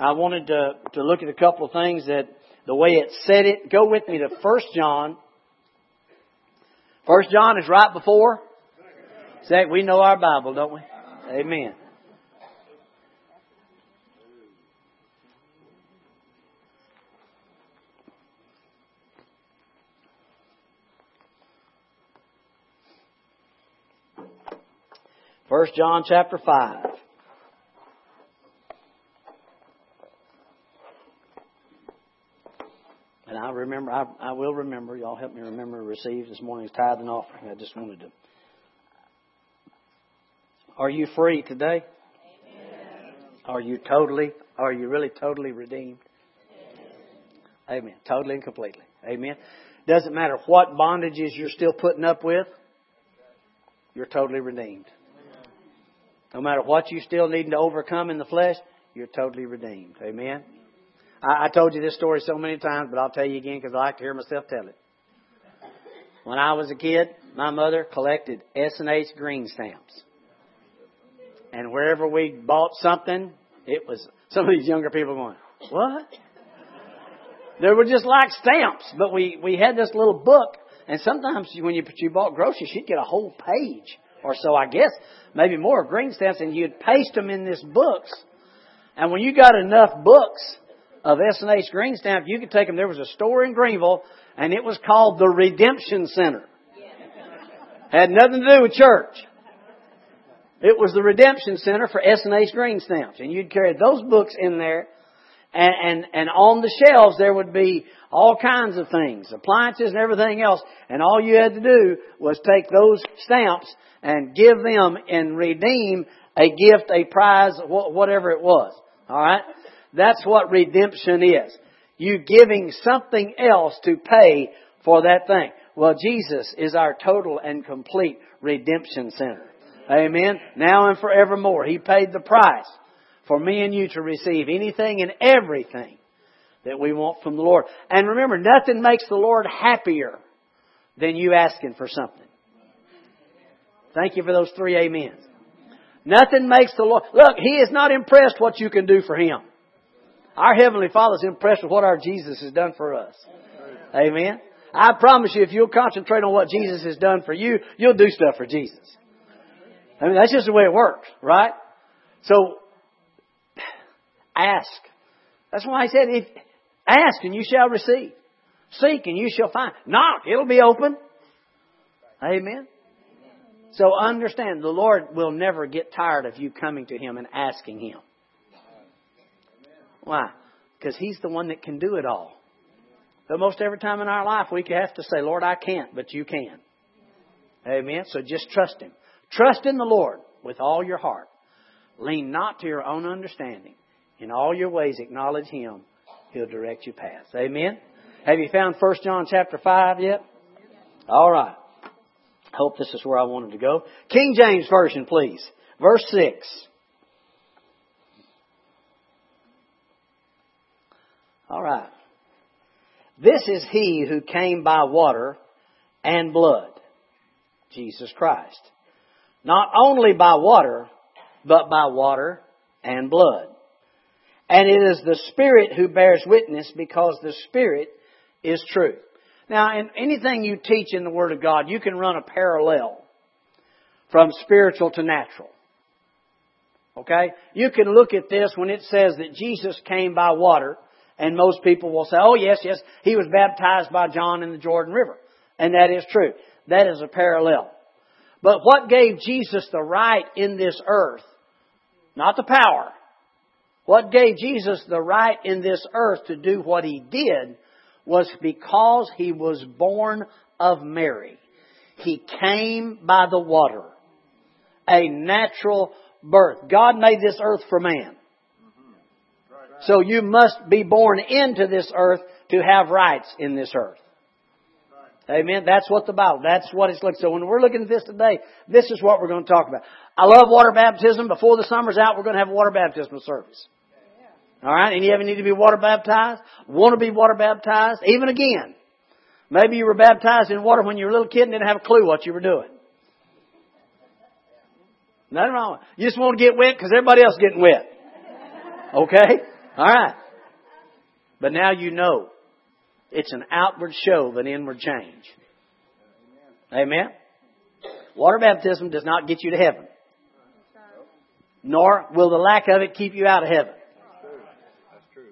I wanted to, to look at a couple of things that the way it said it. Go with me to First John. First John is right before. Say, we know our Bible, don't we? Amen. First John chapter 5. And I remember, I, I will remember, y'all help me remember to receive this morning's tithe and offering. I just wanted to. Are you free today? Amen. Are you totally, are you really totally redeemed? Amen. Amen. Totally and completely. Amen. Doesn't matter what bondages you're still putting up with, you're totally redeemed. No matter what you still need to overcome in the flesh, you're totally redeemed. Amen. I, I told you this story so many times, but I'll tell you again because I like to hear myself tell it. When I was a kid, my mother collected S and H green stamps, and wherever we bought something, it was some of these younger people going, "What?" They were just like stamps, but we we had this little book, and sometimes when you you bought groceries, you'd get a whole page or so, I guess, maybe more green stamps, and you'd paste them in this books. And when you got enough books of S&H green stamp, you could take them. There was a store in Greenville, and it was called the Redemption Center. Had nothing to do with church. It was the Redemption Center for S&H green stamps, and you'd carry those books in there, and, and, and on the shelves there would be all kinds of things, appliances and everything else, and all you had to do was take those stamps and give them and redeem a gift, a prize, whatever it was. Alright? That's what redemption is. You giving something else to pay for that thing. Well, Jesus is our total and complete redemption center. Amen. Now and forevermore. He paid the price for me and you to receive anything and everything that we want from the Lord. And remember, nothing makes the Lord happier than you asking for something. Thank you for those three amens. Nothing makes the Lord, look, He is not impressed what you can do for Him. Our Heavenly Father is impressed with what our Jesus has done for us. Amen. I promise you, if you'll concentrate on what Jesus has done for you, you'll do stuff for Jesus. I mean, that's just the way it works, right? So, ask. That's why I said, if, ask and you shall receive. Seek and you shall find. Knock, it'll be open. Amen. So understand, the Lord will never get tired of you coming to Him and asking Him. Why? Because He's the one that can do it all. But most every time in our life, we have to say, Lord, I can't, but you can. Amen. So just trust Him. Trust in the Lord with all your heart. Lean not to your own understanding. In all your ways, acknowledge Him. He'll direct your paths. Amen. Have you found 1 John chapter 5 yet? All right. Hope this is where I wanted to go. King James Version, please. Verse 6. All right. This is he who came by water and blood, Jesus Christ. Not only by water, but by water and blood. And it is the Spirit who bears witness because the Spirit is truth. Now, in anything you teach in the Word of God, you can run a parallel from spiritual to natural. Okay? You can look at this when it says that Jesus came by water, and most people will say, oh yes, yes, he was baptized by John in the Jordan River. And that is true. That is a parallel. But what gave Jesus the right in this earth? Not the power. What gave Jesus the right in this earth to do what he did was because he was born of Mary. He came by the water. A natural birth. God made this earth for man. So you must be born into this earth to have rights in this earth. Amen. That's what the Bible, that's what it's like. So when we're looking at this today, this is what we're going to talk about. I love water baptism. Before the summer's out, we're going to have a water baptismal service. All right? Any of you need to be water baptized? Want to be water baptized? Even again. Maybe you were baptized in water when you were a little kid and didn't have a clue what you were doing. Nothing wrong. You just want to get wet because everybody else is getting wet. Okay? All right. But now you know it's an outward show of an inward change. Amen? Water baptism does not get you to heaven. Nor will the lack of it keep you out of heaven.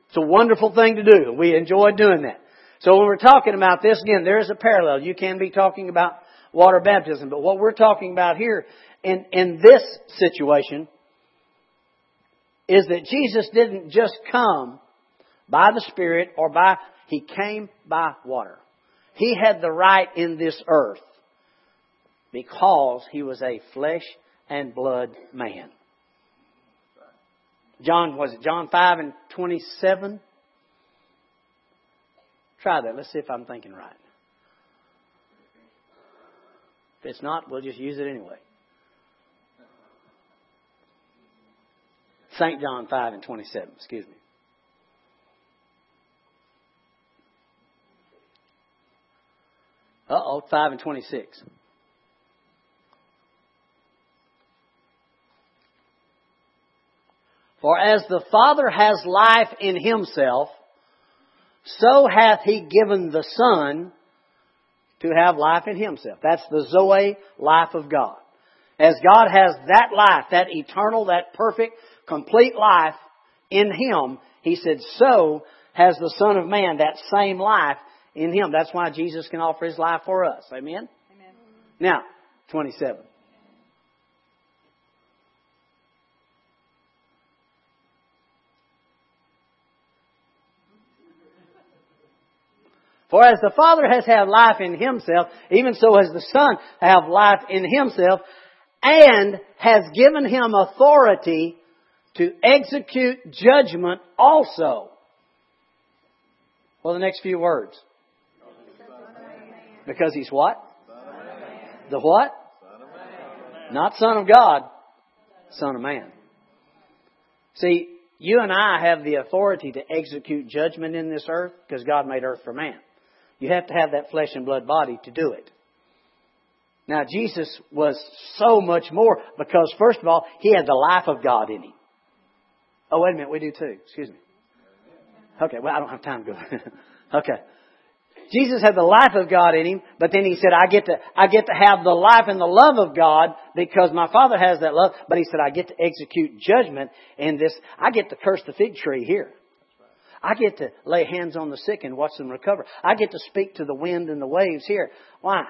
It's a wonderful thing to do. We enjoy doing that. So when we're talking about this, again, there is a parallel. You can be talking about water baptism, but what we're talking about here in, in this situation is that Jesus didn't just come by the Spirit or by, He came by water. He had the right in this earth because He was a flesh and blood man. John, was it John 5 and 27? Try that. Let's see if I'm thinking right. If it's not, we'll just use it anyway. St. John 5 and 27, excuse me. Uh oh, 5 and 26. For as the Father has life in himself, so hath he given the Son to have life in himself. That's the Zoe life of God. As God has that life, that eternal, that perfect, complete life in him, he said, so has the Son of Man that same life in him. That's why Jesus can offer his life for us. Amen? Amen. Now, 27. For as the Father has had life in himself, even so has the Son have life in himself, and has given him authority to execute judgment also. Well, the next few words. Because he's what? The what? Not Son of God, Son of Man. See, you and I have the authority to execute judgment in this earth because God made earth for man. You have to have that flesh and blood body to do it. Now, Jesus was so much more because, first of all, he had the life of God in him. Oh, wait a minute, we do too. Excuse me. Okay, well, I don't have time to go. okay. Jesus had the life of God in him, but then he said, I get to, I get to have the life and the love of God because my Father has that love, but he said, I get to execute judgment in this, I get to curse the fig tree here. I get to lay hands on the sick and watch them recover. I get to speak to the wind and the waves here. Why?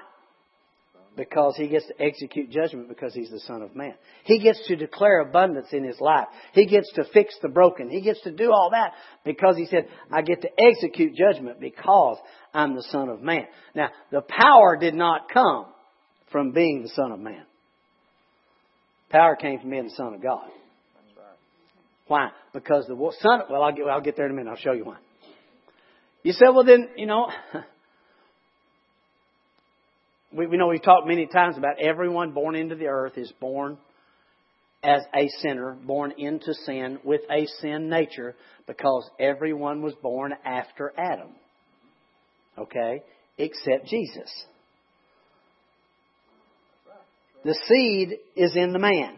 Because he gets to execute judgment because he's the Son of Man. He gets to declare abundance in his life. He gets to fix the broken. He gets to do all that because he said, I get to execute judgment because I'm the Son of Man. Now, the power did not come from being the Son of Man. Power came from being the Son of God. Why? Because the son, well, I'll get, I'll get there in a minute. I'll show you why. You said, well then, you know, we, we know we've talked many times about everyone born into the earth is born as a sinner, born into sin with a sin nature because everyone was born after Adam. Okay? Except Jesus. The seed is in the man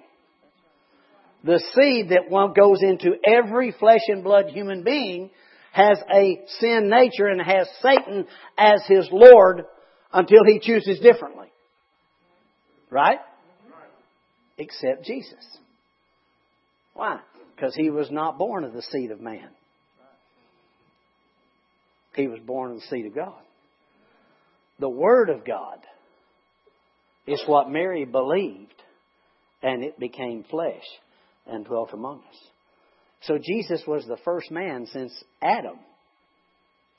the seed that goes into every flesh and blood human being has a sin nature and has Satan as his Lord until he chooses differently. Right? Except Jesus. Why? Because he was not born of the seed of man. He was born of the seed of God. The Word of God is what Mary believed, and it became flesh and dwelt among us. So Jesus was the first man since Adam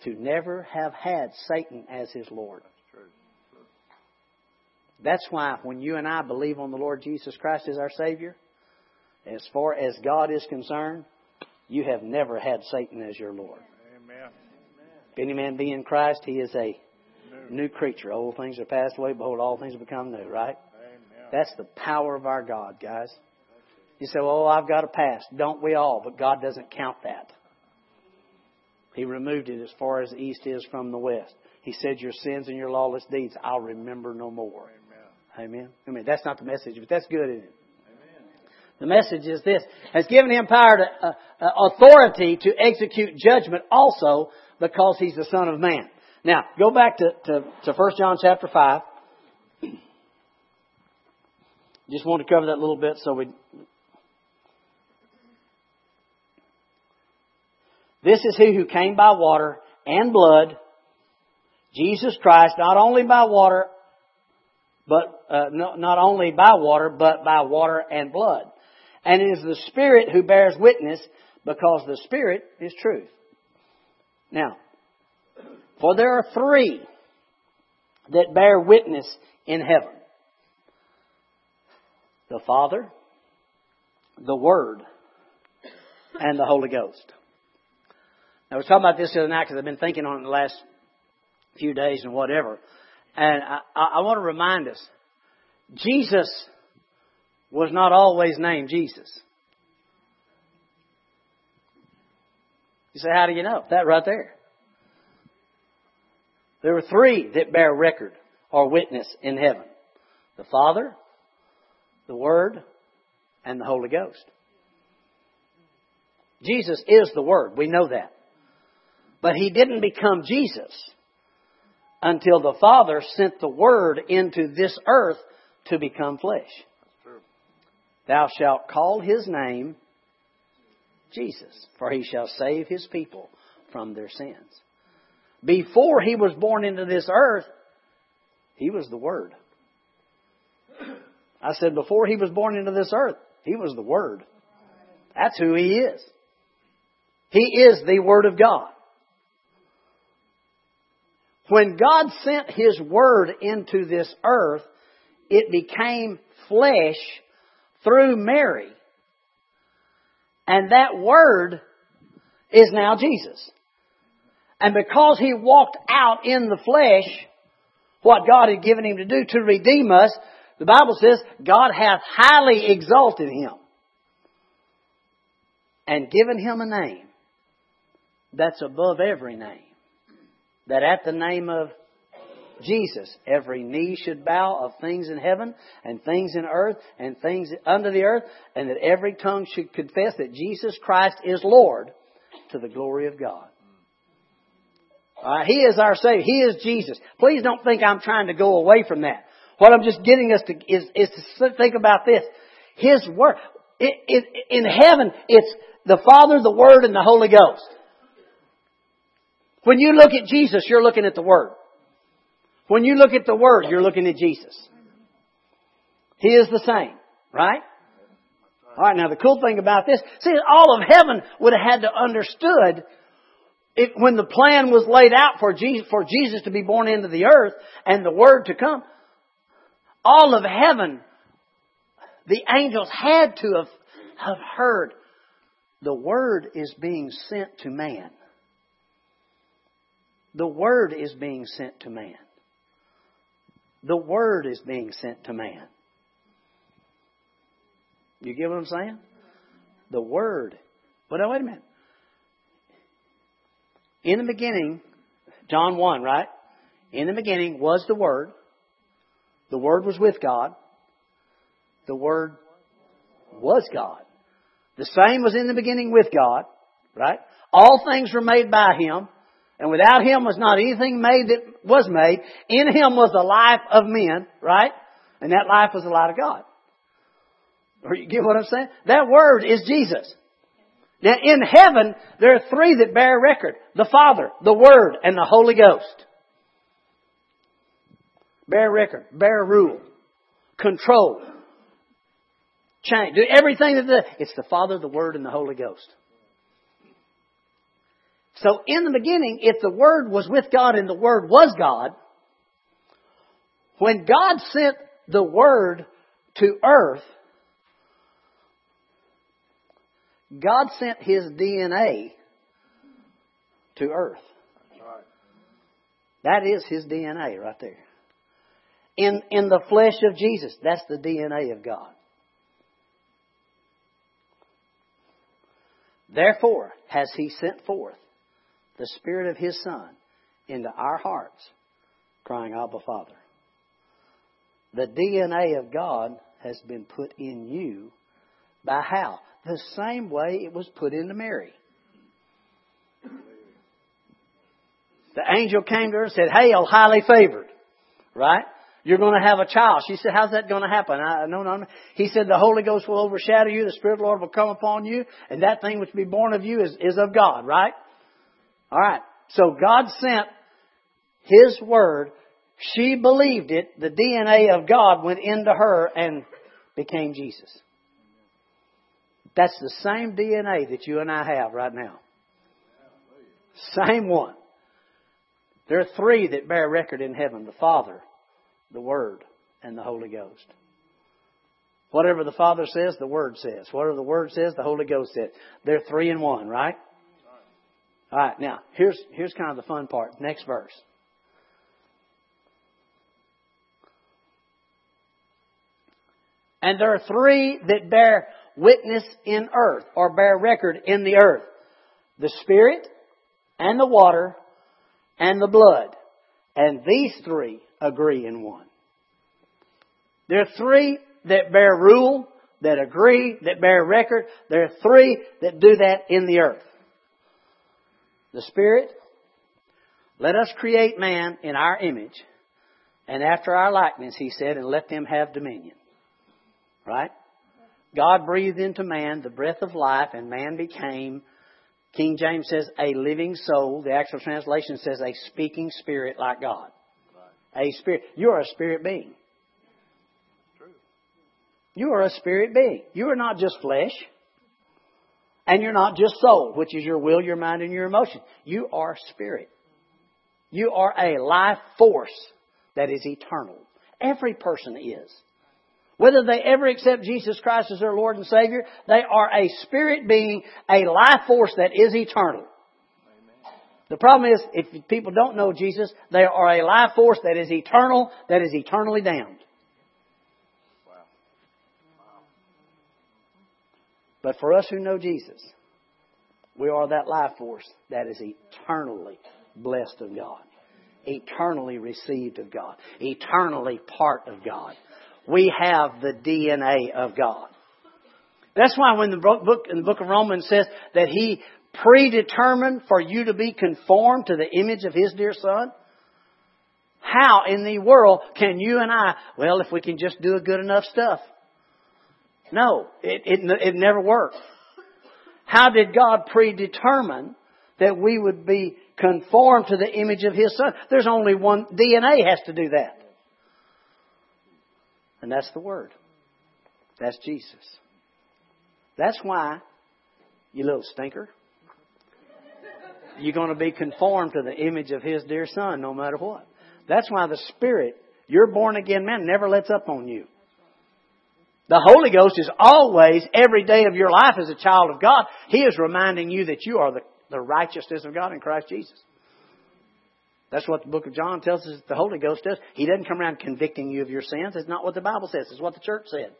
to never have had Satan as his Lord. That's why when you and I believe on the Lord Jesus Christ as our Savior, as far as God is concerned, you have never had Satan as your Lord. Amen. If any man be in Christ, he is a new, new creature. Old things are passed away, behold, all things become new, right? Amen. That's the power of our God, guys. You say, well, I've got a past. Don't we all? But God doesn't count that. He removed it as far as the east is from the west. He said, Your sins and your lawless deeds, I'll remember no more. Amen. Amen. I mean, that's not the message, but that's good, isn't it? Amen. The message is this, has given him power to, uh, uh, authority to execute judgment also because he's the son of man. Now, go back to, to, to 1 John chapter 5. Just want to cover that a little bit so we. This is he who came by water and blood, Jesus Christ, not only by water, but uh, no, not only by water, but by water and blood. And it is the Spirit who bears witness, because the Spirit is truth. Now, for there are three that bear witness in heaven the Father, the Word, and the Holy Ghost. Now, I was talking about this the other night because I've been thinking on it the last few days and whatever. And I, I want to remind us Jesus was not always named Jesus. You say, how do you know? That right there. There were three that bear record or witness in heaven. The Father, the Word, and the Holy Ghost. Jesus is the Word. We know that. But He didn't become Jesus until the Father sent the Word into this earth to become flesh. Thou shalt call His name Jesus, for He shall save His people from their sins. Before He was born into this earth, He was the Word. I said, before he was born into this earth, he was the Word. That's who he is. He is the Word of God. When God sent His Word into this earth, it became flesh through Mary. And that Word is now Jesus. And because He walked out in the flesh, what God had given Him to do to redeem us, the Bible says, God hath highly exalted him and given him a name that's above every name. That at the name of Jesus, every knee should bow of things in heaven and things in earth and things under the earth, and that every tongue should confess that Jesus Christ is Lord to the glory of God. he is our Savior. He is Jesus. Please don't think I'm trying to go away from that. What I'm just getting us to is, is to think about this. His Word. It, it, in heaven, it's the Father, the Word, and the Holy Ghost. When you look at Jesus, you're looking at the Word. When you look at the Word, you're looking at Jesus. He is the same, right? Alright, now the cool thing about this, see, all of heaven would have had to understood it, when the plan was laid out for Jesus, for Jesus to be born into the earth and the Word to come, all of heaven, the angels had to have, have heard the Word is being sent to man. The Word is being sent to man. The Word is being sent to man. You get what I'm saying? The Word. But now, wait a minute. In the beginning, John 1, right? In the beginning was the Word. The Word was with God. The Word was God. The same was in the beginning with God, right? All things were made by Him, and without Him was not anything made that was made. In Him was the life of men, right? And that life was the light of God. Or you get what I'm saying? That Word is Jesus. Now in heaven, there are three that bear record. The Father, the Word, and the Holy Ghost bear record, bear rule, control, change, do everything that the, it's the Father, the Word, and the Holy Ghost. So in the beginning, if the Word was with God and the Word was God, when God sent the Word to earth, God sent His DNA to earth. That is His DNA right there in, in the flesh of Jesus. That's the DNA of God. Therefore has He sent forth the Spirit of His Son into our hearts, crying, Abba, Father. The DNA of God has been put in you By how? The same way it was put into Mary. The angel came to her and said, Hail, oh, highly favored. Right? You're going to have a child. She said, How's that going to happen? I, no, no, no. He said, The Holy Ghost will overshadow you. The Spirit of the Lord will come upon you. And that thing which will be born of you is, is of God, right? All right. So God sent His Word. She believed it. The DNA of God went into her and became Jesus. That's the same DNA that you and I have right now. Same one. There are three that bear record in heaven the Father, the Word, and the Holy Ghost. Whatever the Father says, the Word says. Whatever the Word says, the Holy Ghost says. They're three in one, right? All right, now, here's, here's kind of the fun part. Next verse. And there are three that bear witness in earth, or bear record in the earth. The Spirit, and the water, and the blood. And these three agree in one. There are three that bear rule, that agree, that bear record. There are three that do that in the earth. The Spirit, let us create man in our image and after our likeness, he said, and let them have dominion. Right? God breathed into man the breath of life, and man became King James says a living soul. The actual translation says a speaking spirit like God. Right. A spirit. You are a spirit being. True. You are a spirit being. You are not just flesh. And you're not just soul, which is your will, your mind, and your emotion. You are spirit. You are a life force that is eternal. Every person is. Whether they ever accept Jesus Christ as their Lord and Savior, they are a spirit being, a life force that is eternal. The problem is, if people don't know Jesus, they are a life force that is eternal, that is eternally damned. But for us who know Jesus, we are that life force that is eternally blessed of God, eternally received of God, eternally part of God we have the DNA of God. That's why when the book in the book of Romans says that He predetermined for you to be conformed to the image of His dear Son. How in the world can you and I, well, if we can just do a good enough stuff? No, it, it, it never worked. How did God predetermine that we would be conformed to the image of His Son? There's only one, DNA has to do that. And that's the Word. That's Jesus. That's why, you little stinker, you're going to be conformed to the image of His dear Son no matter what. That's why the Spirit, your born again man, never lets up on you. The Holy Ghost is always, every day of your life as a child of God, He is reminding you that you are the, the righteousness of God in Christ Jesus. That's what the book of John tells us the Holy Ghost does. He doesn't come around convicting you of your sins. It's not what the Bible says. It's what the church said.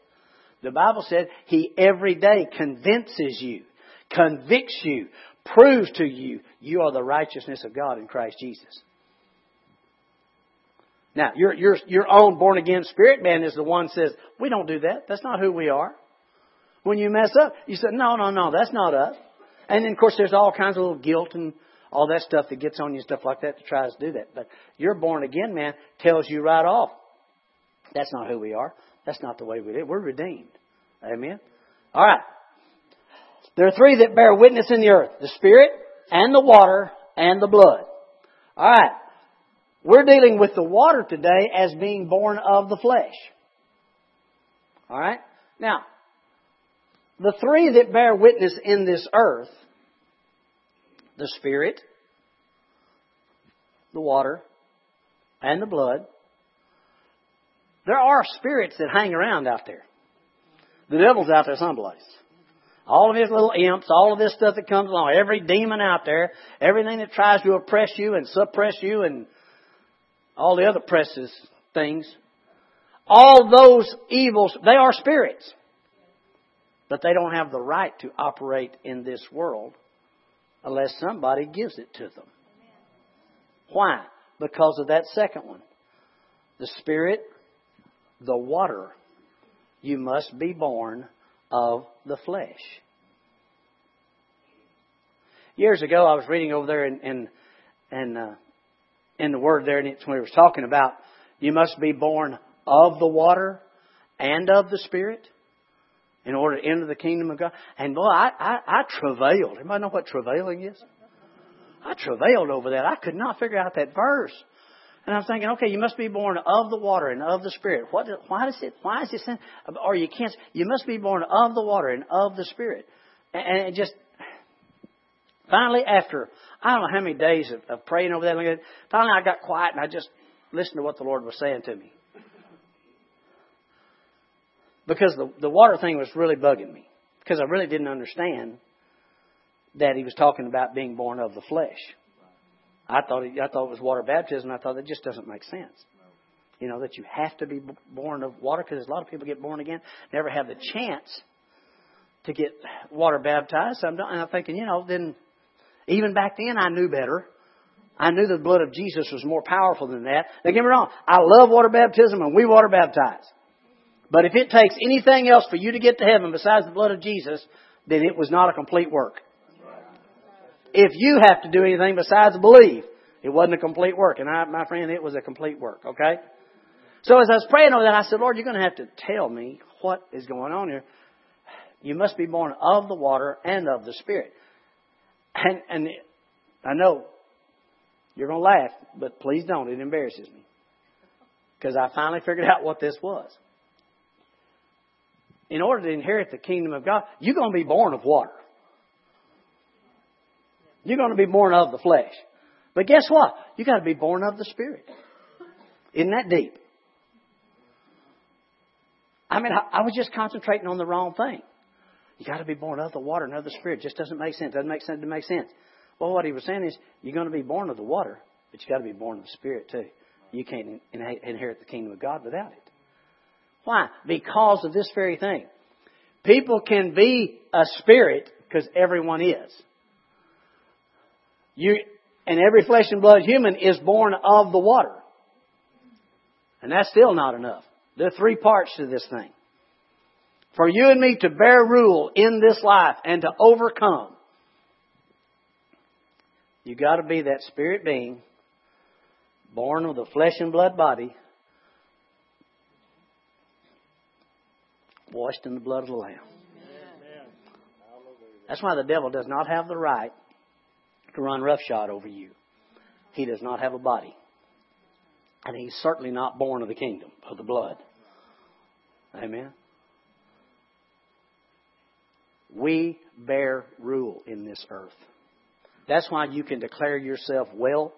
The Bible said He every day convinces you, convicts you, proves to you you are the righteousness of God in Christ Jesus. Now, your, your, your own born again spirit man is the one says, we don't do that. That's not who we are. When you mess up, you say, no, no, no, that's not us. And then, of course, there's all kinds of little guilt and all that stuff that gets on you and stuff like that to try to do that. But your born again man tells you right off, that's not who we are. That's not the way we live. We're redeemed. Amen. All right. There are three that bear witness in the earth: the spirit and the water and the blood. All right. We're dealing with the water today as being born of the flesh. All right. Now, the three that bear witness in this earth the Spirit, the water, and the blood. There are spirits that hang around out there. The devil's out there someplace. All of his little imps, all of this stuff that comes along, every demon out there, everything that tries to oppress you and suppress you and all the other presses things, all those evils, they are spirits. But they don't have the right to operate in this world unless somebody gives it to them. Why? Because of that second one. The Spirit, the water. You must be born of the flesh. Years ago, I was reading over there in in in, uh, in the Word there, and it's when we was talking about you must be born of the water and of the Spirit in order to enter the kingdom of God. And boy, I, I, I travailed. Anybody know what travailing is? I travailed over that. I could not figure out that verse. And I'm thinking, okay, you must be born of the water and of the Spirit. What? Why does it? Why is it saying? Or you can't. You must be born of the water and of the Spirit. And it just finally, after I don't know how many days of, of praying over that, finally I got quiet and I just listened to what the Lord was saying to me. Because the the water thing was really bugging me because I really didn't understand that he was talking about being born of the flesh. I thought it, I thought it was water baptism. I thought that just doesn't make sense. You know that you have to be born of water because a lot of people get born again, never have the chance to get water baptized. So I'm, and I'm thinking, you know, then even back then I knew better. I knew the blood of Jesus was more powerful than that. Now get me wrong, I love water baptism and we water baptize. But if it takes anything else for you to get to heaven besides the blood of Jesus, then it was not a complete work. If you have to do anything besides believe, it wasn't a complete work. And I, my friend, it was a complete work, okay? So as I was praying over that, I said, Lord, you're going to have to tell me what is going on here. You must be born of the water and of the Spirit. And, and I know you're going to laugh, but please don't. It embarrasses me. Because I finally figured out what this was. In order to inherit the kingdom of God, you're going to be born of water. You're going to be born of the flesh. But guess what? You've got to be born of the Spirit. Isn't that deep? I mean, I, I was just concentrating on the wrong thing. You got to be born of the water and of the Spirit. It Just doesn't make sense. Doesn't make sense. Doesn't make sense. Well, what he was saying is, you're going to be born of the water, but you got to be born of the Spirit too. You can't inherit the kingdom of God without it. Why? Because of this very thing. People can be a spirit because everyone is. You, and every flesh and blood human is born of the water. And that's still not enough. There are three parts to this thing. For you and me to bear rule in this life and to overcome, you got to be that spirit being born of the flesh and blood body, washed in the blood of the Lamb. That's why the devil does not have the right to run roughshod over you. He does not have a body. And he's certainly not born of the kingdom, of the blood. Amen. We bear rule in this earth. That's why you can declare yourself well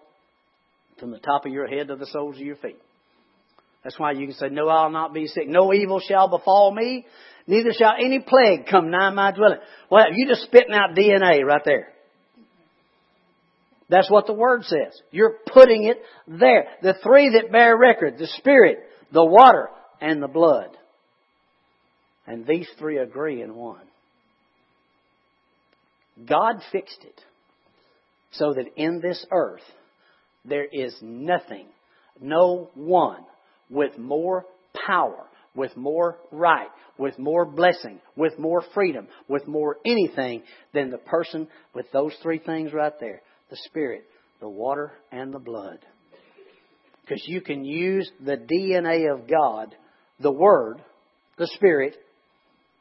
from the top of your head to the soles of your feet. That's why you can say, No, I'll not be sick. No evil shall befall me, neither shall any plague come nigh my dwelling. Well, you just spitting out DNA right there. That's what the Word says. You're putting it there. The three that bear record, the Spirit, the water, and the blood. And these three agree in one. God fixed it so that in this earth there is nothing, no one with more power, with more right, with more blessing, with more freedom, with more anything than the person with those three things right there the Spirit, the water, and the blood. Because you can use the DNA of God, the Word, the Spirit,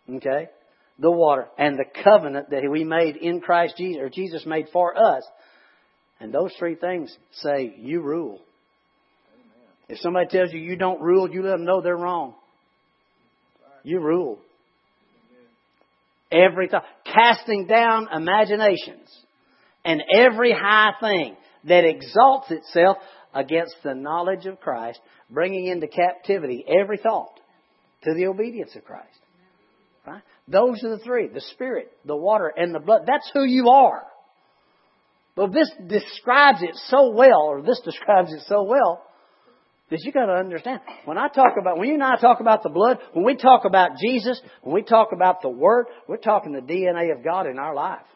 okay, the water, and the covenant that we made in Christ Jesus, or Jesus made for us. And those three things say, you rule. If somebody tells you you don't rule, you let them know they're wrong. You rule. Every thought. Casting down imaginations and every high thing that exalts itself against the knowledge of Christ, bringing into captivity every thought to the obedience of Christ. Right? Those are the three the Spirit, the water, and the blood. That's who you are. But this describes it so well, or this describes it so well, that you got to understand. When I talk about, when you and I talk about the blood, when we talk about Jesus, when we talk about the Word, we're talking the DNA of God in our life.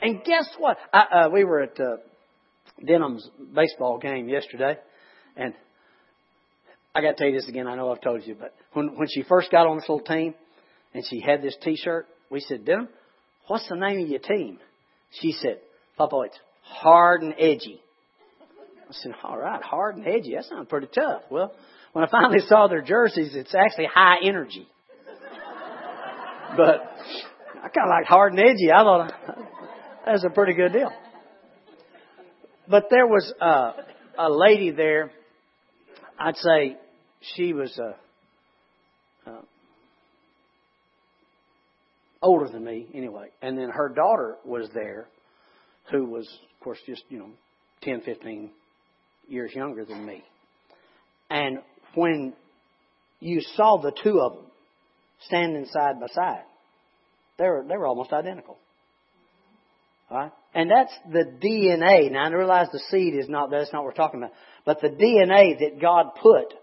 And guess what? I, uh, we were at uh, Denham's baseball game yesterday, and I got to tell you this again. I know I've told you, but when when she first got on this little team, and she had this T-shirt. We said, Denham, what's the name of your team? She said, Papa, it's hard and edgy. I said, all right, hard and edgy. That sounds pretty tough. Well, when I finally saw their jerseys, it's actually high energy. but I kind of like hard and edgy. I thought that was a pretty good deal. But there was a, a lady there. I'd say she was a, uh, older than me, anyway. And then her daughter was there, who was, of course, just you know, ten, fifteen years younger than me. And when you saw the two of them standing side by side, they were they were almost identical. All right? And that's the DNA. Now I realize the seed is not that's not what we're talking about. But the DNA that God put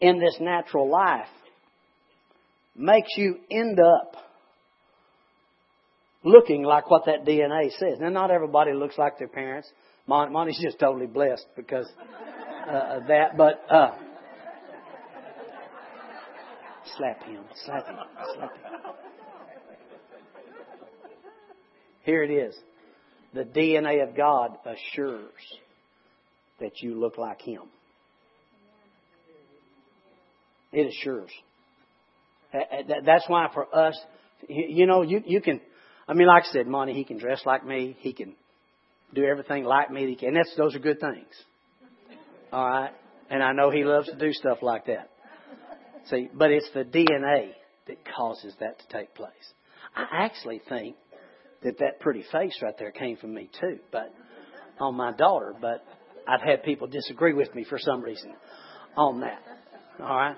in this natural life makes you end up looking like what that DNA says. Now not everybody looks like their parents. Mon- Monty's just totally blessed because uh, of that. But uh, slap him, slap him, slap him. Here it is. The DNA of God assures that you look like Him. It assures. That's why for us, you know, you, you can, I mean, like I said, Monty, he can dress like me. He can do everything like me. And that's, those are good things. All right? And I know he loves to do stuff like that. See, but it's the DNA that causes that to take place. I actually think that that pretty face right there came from me too, but on my daughter, but I've had people disagree with me for some reason on that. All right?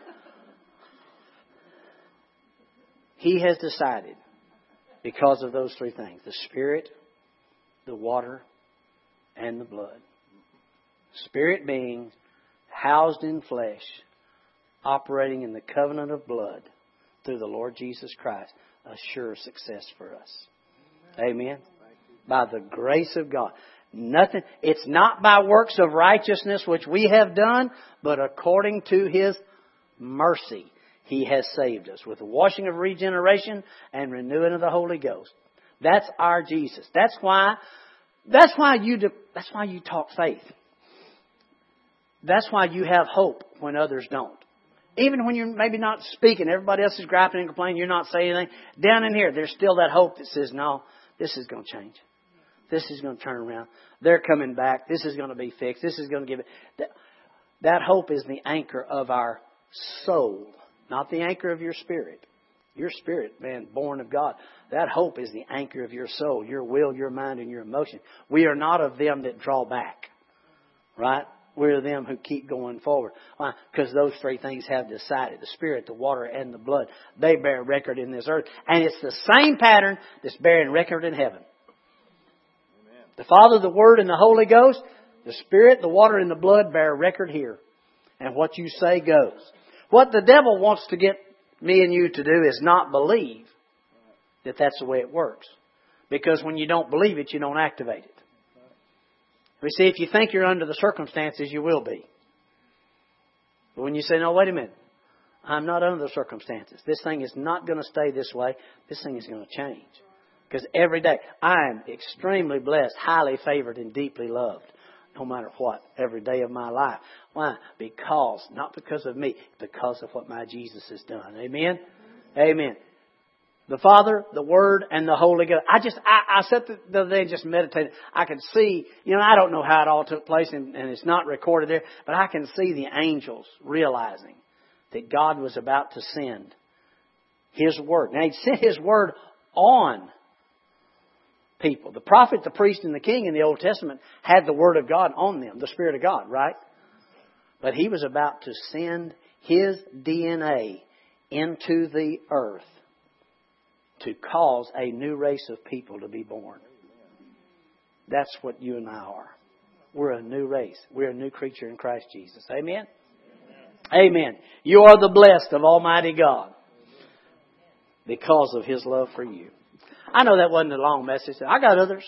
He has decided because of those three things the Spirit, the water, and the blood. Spirit being housed in flesh, operating in the covenant of blood through the Lord Jesus Christ, a sure success for us. Amen. By the grace of God. Nothing, it's not by works of righteousness which we have done, but according to His mercy. He has saved us with the washing of regeneration and renewing of the Holy Ghost. That's our Jesus. That's why, that's why you, that's why you talk faith. That's why you have hope when others don't. Even when you're maybe not speaking, everybody else is griping and complaining, you're not saying anything. Down in here, there's still that hope that says, no, this is going to change. This is going to turn around. They're coming back. This is going to be fixed. This is going to give it. That, that hope is the anchor of our soul, not the anchor of your spirit. Your spirit, man, born of God. That hope is the anchor of your soul, your will, your mind, and your emotion. We are not of them that draw back. Right? We're them who keep going forward. Why? Because those three things have decided the Spirit, the water, and the blood. They bear record in this earth. And it's the same pattern that's bearing record in heaven. Amen. The Father, the Word, and the Holy Ghost, the Spirit, the water, and the blood bear record here. And what you say goes. What the devil wants to get me and you to do is not believe that that's the way it works. Because when you don't believe it, you don't activate it. We see, if you think you're under the circumstances, you will be. But when you say, no, wait a minute, I'm not under the circumstances. This thing is not going to stay this way. This thing is going to change. Because every day, I am extremely blessed, highly favored, and deeply loved. No matter what, every day of my life. Why? Because, not because of me, because of what my Jesus has done. Amen? Amen. The Father, the Word, and the Holy Ghost. I just, I, I sat the other day and just meditated. I could see, you know, I don't know how it all took place and, and it's not recorded there, but I can see the angels realizing that God was about to send His Word. Now, He sent His Word on people. The prophet, the priest, and the king in the Old Testament had the Word of God on them, the Spirit of God, right? But He was about to send His DNA into the earth to cause a new race of people to be born. That's what you and I are. We're a new race. We're a new creature in Christ Jesus. Amen? Amen. Amen. You are the blessed of Almighty God because of His love for you. I know that wasn't a long message. I got others.